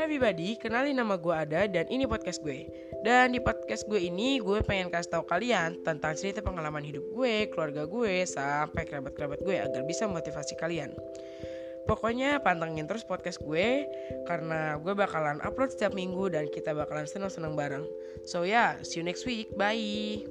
everybody, kenalin nama gue Ada dan ini podcast gue. Dan di podcast gue ini gue pengen kasih tau kalian tentang cerita pengalaman hidup gue, keluarga gue, sampai kerabat-kerabat gue agar bisa motivasi kalian. Pokoknya pantengin terus podcast gue karena gue bakalan upload setiap minggu dan kita bakalan seneng-seneng bareng. So ya, yeah, see you next week. Bye.